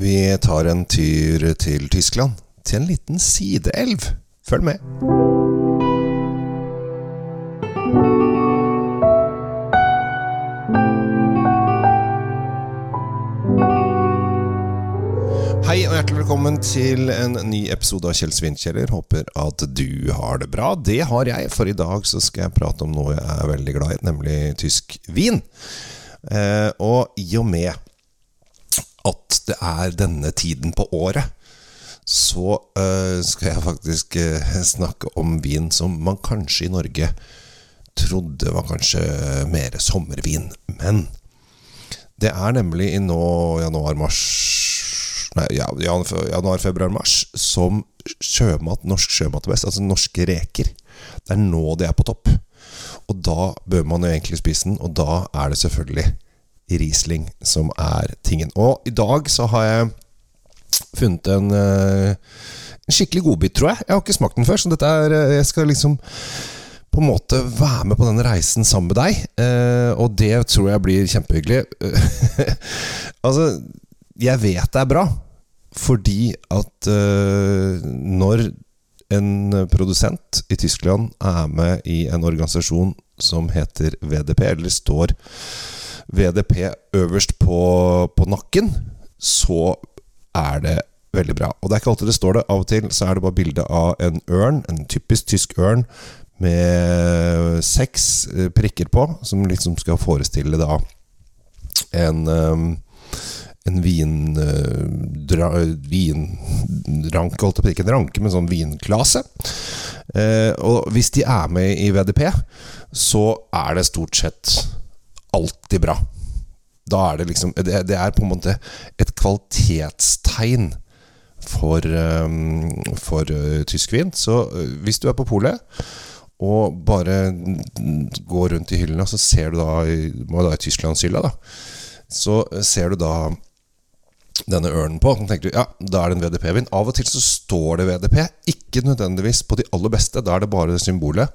Vi tar en tur til Tyskland, til en liten sideelv. Følg med. Hei og hjertelig velkommen til en ny episode av Kjell Svinkjeller. Håper at du har det bra. Det har jeg, for i dag så skal jeg prate om noe jeg er veldig glad i, nemlig tysk vin. Eh, og i og med at det er denne tiden på året, så uh, skal jeg faktisk uh, snakke om vin som man kanskje i Norge trodde var kanskje mer sommervin. Men det er nemlig i nå januar-mars Nei, januar, februar, mars som sjømat, norsk sjømat er best. Altså norske reker. Det er nå de er på topp. Og da bør man jo egentlig spise den, og da er det selvfølgelig Riesling som er tingen. Og i dag så har jeg funnet en, en skikkelig godbit, tror jeg. Jeg har ikke smakt den før, så dette er Jeg skal liksom på en måte være med på den reisen sammen med deg. Eh, og det tror jeg blir kjempehyggelig. altså jeg vet det er bra, fordi at når en produsent i Tyskland er med i en organisasjon som heter VDP, eller står VDP øverst på, på nakken, så er det veldig bra. Og det er ikke alltid det står det. Av og til så er det bare bilde av en ørn, en typisk tysk ørn, med seks eh, prikker på, som liksom skal forestille da en um, en vin, uh, dra, vinranke, holdt jeg på ikke en ranke, men sånn vinklase. Uh, og hvis de er med i VDP, så er det stort sett alltid bra. Da er det liksom Det, det er på en måte et kvalitetstegn for, um, for uh, tysk vin. Så hvis du er på polet og bare går rundt i hyllene, så ser du da, må da i Tysklandshylla, da så ser du da denne ørnen på. Så tenker du, ja, Da er det en VDP-vin. Av og til så står det VDP. Ikke nødvendigvis på de aller beste. Da er det bare symbolet.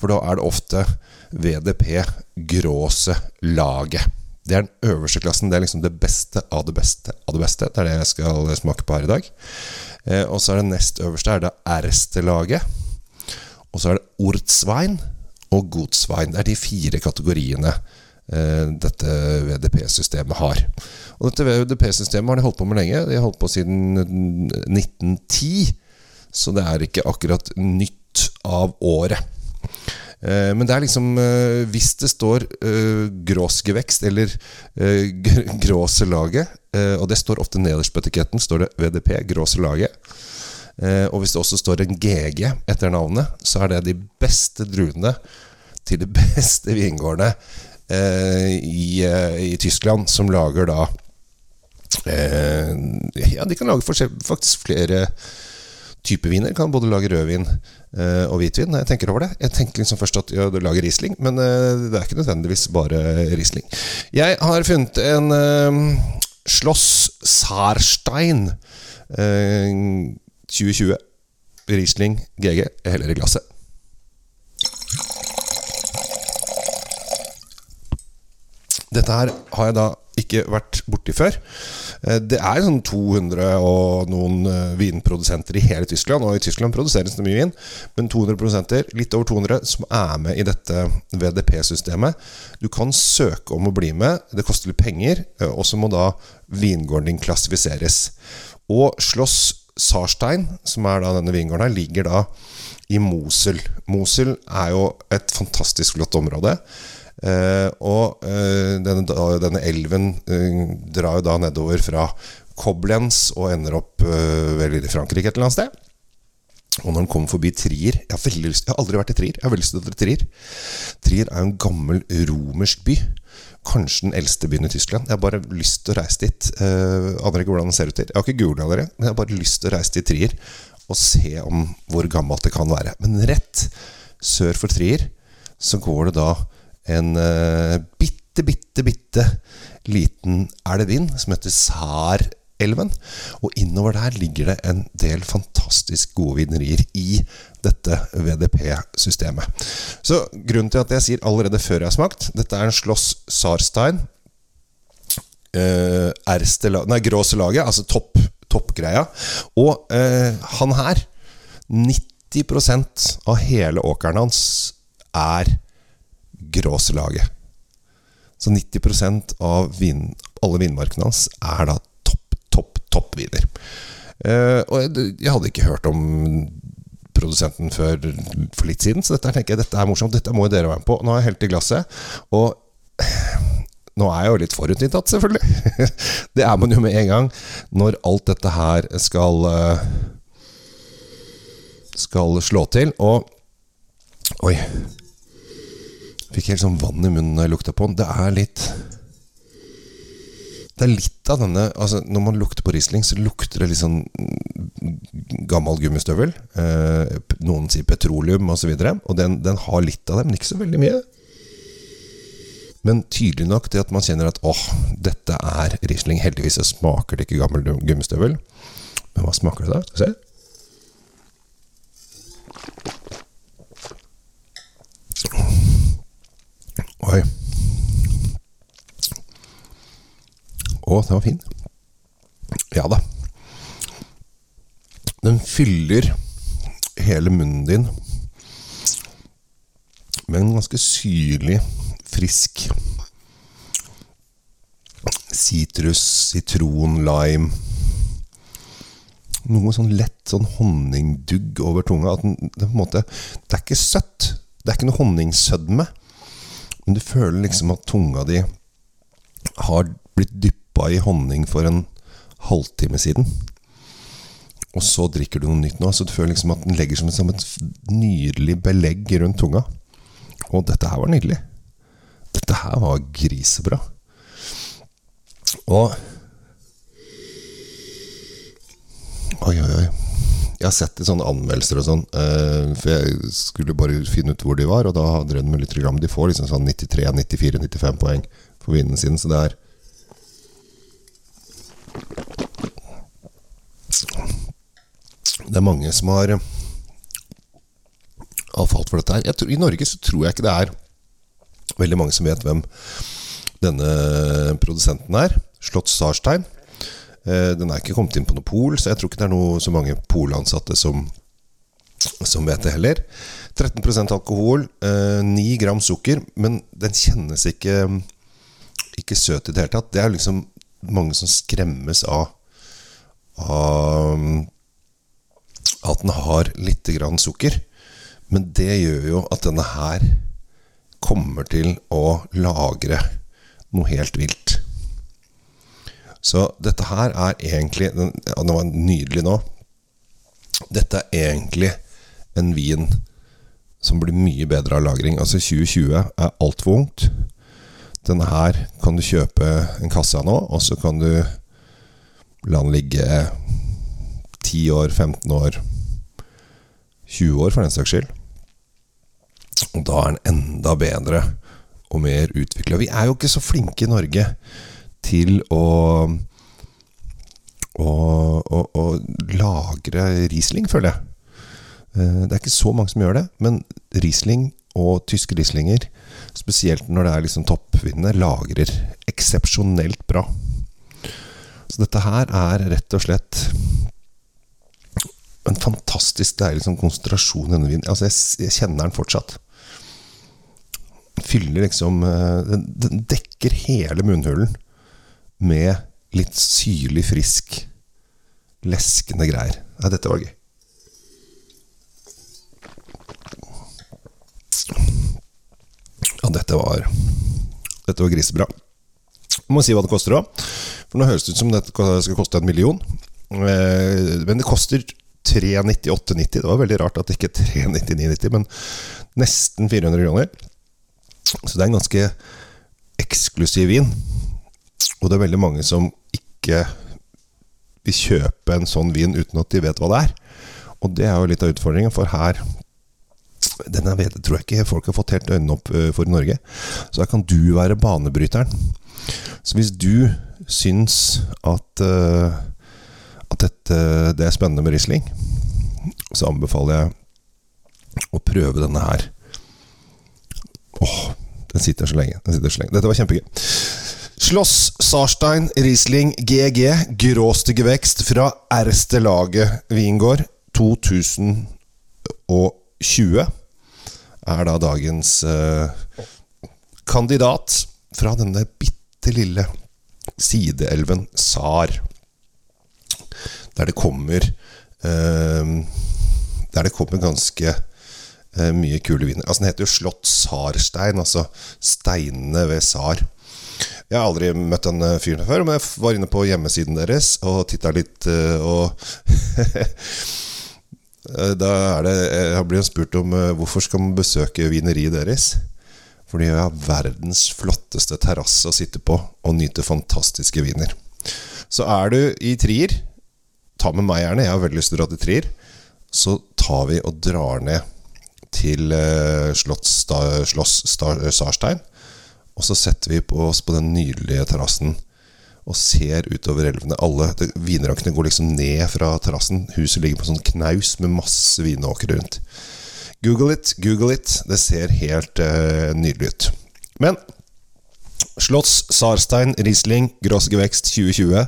For da er det ofte VDP Gråse Laget. Det er den øverste klassen. Det er liksom det beste av det beste av det beste. Det er det jeg skal smake på her i dag. Eh, og så er det nest øverste er det Erste-laget. Og så er det Ortsvein og Godsvein. Det er de fire kategoriene dette VDP-systemet har. Og dette VDP-systemet har de holdt på med lenge. De har holdt på siden 1910. Så det er ikke akkurat nytt av året. Eh, men det er liksom eh, Hvis det står gråsgevekst eller gråselaget, og det står ofte nederst på etiketten, står det VDP, gråselaget. Og hvis det også står en GG etter navnet, så er det de beste druene til de beste vingårdene i, i Tyskland, som lager da Eh, ja, de kan lage faktisk flere typer viner. Kan både lage rødvin eh, og hvitvin. Jeg tenker over det Jeg tenker liksom først at ja, du lager Riesling, men eh, det er ikke nødvendigvis bare Riesling. Jeg har funnet en eh, Schloss Sarstein 2020. Eh, Riesling GG. Heller i glasset. Dette her har jeg da ikke vært borti før. Eh, det er sånn 200 og noen eh, vinprodusenter i hele Tyskland. Og i Tyskland produseres det mye vin, men 200 produsenter, litt over 200, som er med i dette VDP-systemet. Du kan søke om å bli med. Det koster litt penger, eh, og så må da vingården din klassifiseres. Og Schloss Sarstein, som er da denne vingården her, ligger da i Mosel. Mosel er jo et fantastisk flott område. Uh, og uh, denne, denne, elven uh, drar jo da nedover fra Koblenz og ender opp vel i Frankrike et eller annet sted. Og når den kommer forbi Trier Jeg har, lyst, jeg har aldri vært i Trier. Jeg har veldig lyst til å Trier. Trier er jo en gammel romersk by. Kanskje den eldste byen i Tyskland. Jeg har bare lyst til å reise dit. Uh, aner ikke hvordan den ser ut til. Jeg har ikke googla dere, men jeg har bare lyst til å reise til Trier og se om hvor gammelt det kan være. Men rett sør for Trier så går det da en uh, bitte, bitte, bitte liten elv inn som heter Sær elven. Og innover der ligger det en del fantastisk gode vinerier i dette VDP-systemet. Så grunnen til at jeg sier allerede før jeg har smakt Dette er en slåss Sarstein. uh, Nei, gråse laget, altså topp, toppgreia. Og uh, han her 90% av hele åkeren hans er gråselaget. Så 90 av vin, alle vinmarkene hans er da topp, topp, toppviner. Uh, og jeg, jeg, hadde ikke hørt om produsenten før for litt siden, så dette tenker jeg, dette er morsomt. Dette må jo dere være med på. Nå har jeg helt i glasset. Og nå er jeg jo litt forutinntatt, selvfølgelig. det er man jo med en gang når alt dette her skal uh, skal slå til. Og Oi. Fikk helt sånn vann i munnen når jeg lukta på den. Det er litt Det er litt av denne altså Når man lukter på Riesling, så lukter det litt sånn gammel gummistøvel. Eh, noen sier petroleum osv. Og, så og den, den, har litt av det, men ikke så veldig mye. Men tydelig nok til at man kjenner at åh, dette er Riesling. Heldigvis så smaker det ikke gammel gummistøvel. Men hva smaker det da? Se. Oi. Å, den var fin. Ja da. Den fyller hele munnen din med en ganske syrlig, frisk sitrus, sitron, lime noe sånn lett sånn honningdugg over tunga. Den, det, måte, det er ikke søtt. Det er ikke noe honningsødme. Men du føler liksom at tunga di har blitt dyppa i honning for en halvtime siden. Og så drikker du noe nytt nå. Så du føler liksom at den legger som et, som et nydelig belegg rundt tunga. Og dette her var nydelig. Dette her var grisebra. Og Oi, oi, oi. Jeg har sett i sånne anmeldelser og sånn, uh, for jeg skulle bare finne ut hvor de var, og da hadde de med litt gram. De får liksom sånn 93, 94, 95 poeng for vinden sin, så det er Det er mange som har, har falt for dette her. Tror, I Norge så tror jeg ikke det er veldig mange som vet hvem denne produsenten er. Slott Starstein. Eh, den er ikke kommet inn på noe pol, så jeg tror ikke det er noe, så mange polansatte som, som vet det heller. 13% alkohol, 9 eh, gram sukker, men den kjennes ikke, ikke søt i det hele tatt. Det er liksom mange som skremmes av, av at den har litt grann sukker. Men det gjør jo at denne her kommer til å lagre noe helt vilt. Så dette her er egentlig ja, den var nydelig nå. Dette er egentlig en vin som blir mye bedre av lagring. Altså 2020 er altfor ungt. Denne her kan du kjøpe en kasse av nå, og så kan du la den ligge 10 år, 15 år, 20 år for den saks skyld. Og da er den enda bedre og mer utvikla. Vi er jo ikke så flinke i Norge til å å, å, å lagre Riesling, føler jeg. Eh, det er ikke så mange som gjør det, men Riesling og tyske Rieslinger, spesielt når det er liksom toppvinnende, lagrer eksepsjonelt bra. Så dette her er rett og slett en fantastisk deilig sånn konsentrasjon i denne vinen. Altså, jeg, jeg, kjenner den fortsatt. Fyller liksom eh, den, den dekker hele munnhulen med litt syrlig, frisk, leskende greier. Ja, dette var gøy. Ja, dette var Dette var grisebra. Må si hva det koster òg. For nå høres det ut som det skal koste en million. Eh, men det koster 398,90. Det var veldig rart at det ikke er 399,90, men nesten 400 kroner. Så det er en ganske eksklusiv vin. Og det er veldig mange som ikke vil kjøpe en sånn vin uten at de vet hva det er. Og det er jo litt av utfordringen, for her Denne vet, tror jeg ikke folk har fått helt øynene opp eh, for i Norge. Så her kan du være banebryteren. Så hvis du syns at, uh, at dette, det er spennende med Riesling, så anbefaler jeg å prøve denne her. Åh, den sitter så lenge. Den sitter så lenge. Dette var kjempegøy. Sloss Sarstein Riesling GG, gråstige vekst fra Erste Laget vingård 2020, er da dagens eh, kandidat fra denne bitte lille sideelven Sar. Der det kommer eh, Der det kommer ganske eh, mye kule viner. Altså Den heter jo Slott Sarstein, altså steinene ved Sar. Jeg har aldri møtt den fyren før, men jeg var inne på hjemmesiden deres og titta litt, eh, og Da er det Jeg blir spurt om hvorfor skal man besøke vineriet deres. Fordi jeg har verdens flotteste terrasse å sitte på og nyte fantastiske viner. Så er du i Trier, ta med meg gjerne, jeg har veldig lyst til å dra til Trier. Så tar vi og drar ned til Slotts Sloss Sarstein. Og så setter vi på oss på den nydelige terrassen og ser utover elvene. Alle Vinrankene går liksom ned fra terrassen. Huset ligger på en sånn knaus med masse vinåkre rundt. Google it, google it. Det ser helt uh, nydelig ut. Men Slotts Sarstein Riesling Gråsgevekst 2020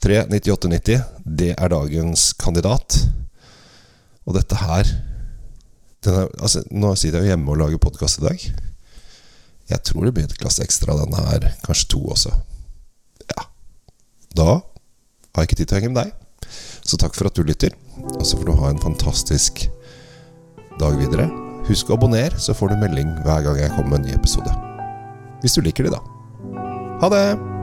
39890. Det er dagens kandidat. Og dette her er, altså, Nå sitter jeg jo hjemme og lager podkast i dag. Jeg tror det blir et glass ekstra denne her. Kanskje to også. Ja. Da har jeg ikke tid til å henge med deg. Så takk for at du lytter. Og så får du ha en fantastisk dag videre. Husk å abonnere, så får du melding hver gang jeg kommer med en ny episode. Hvis du liker det, da. Ha det!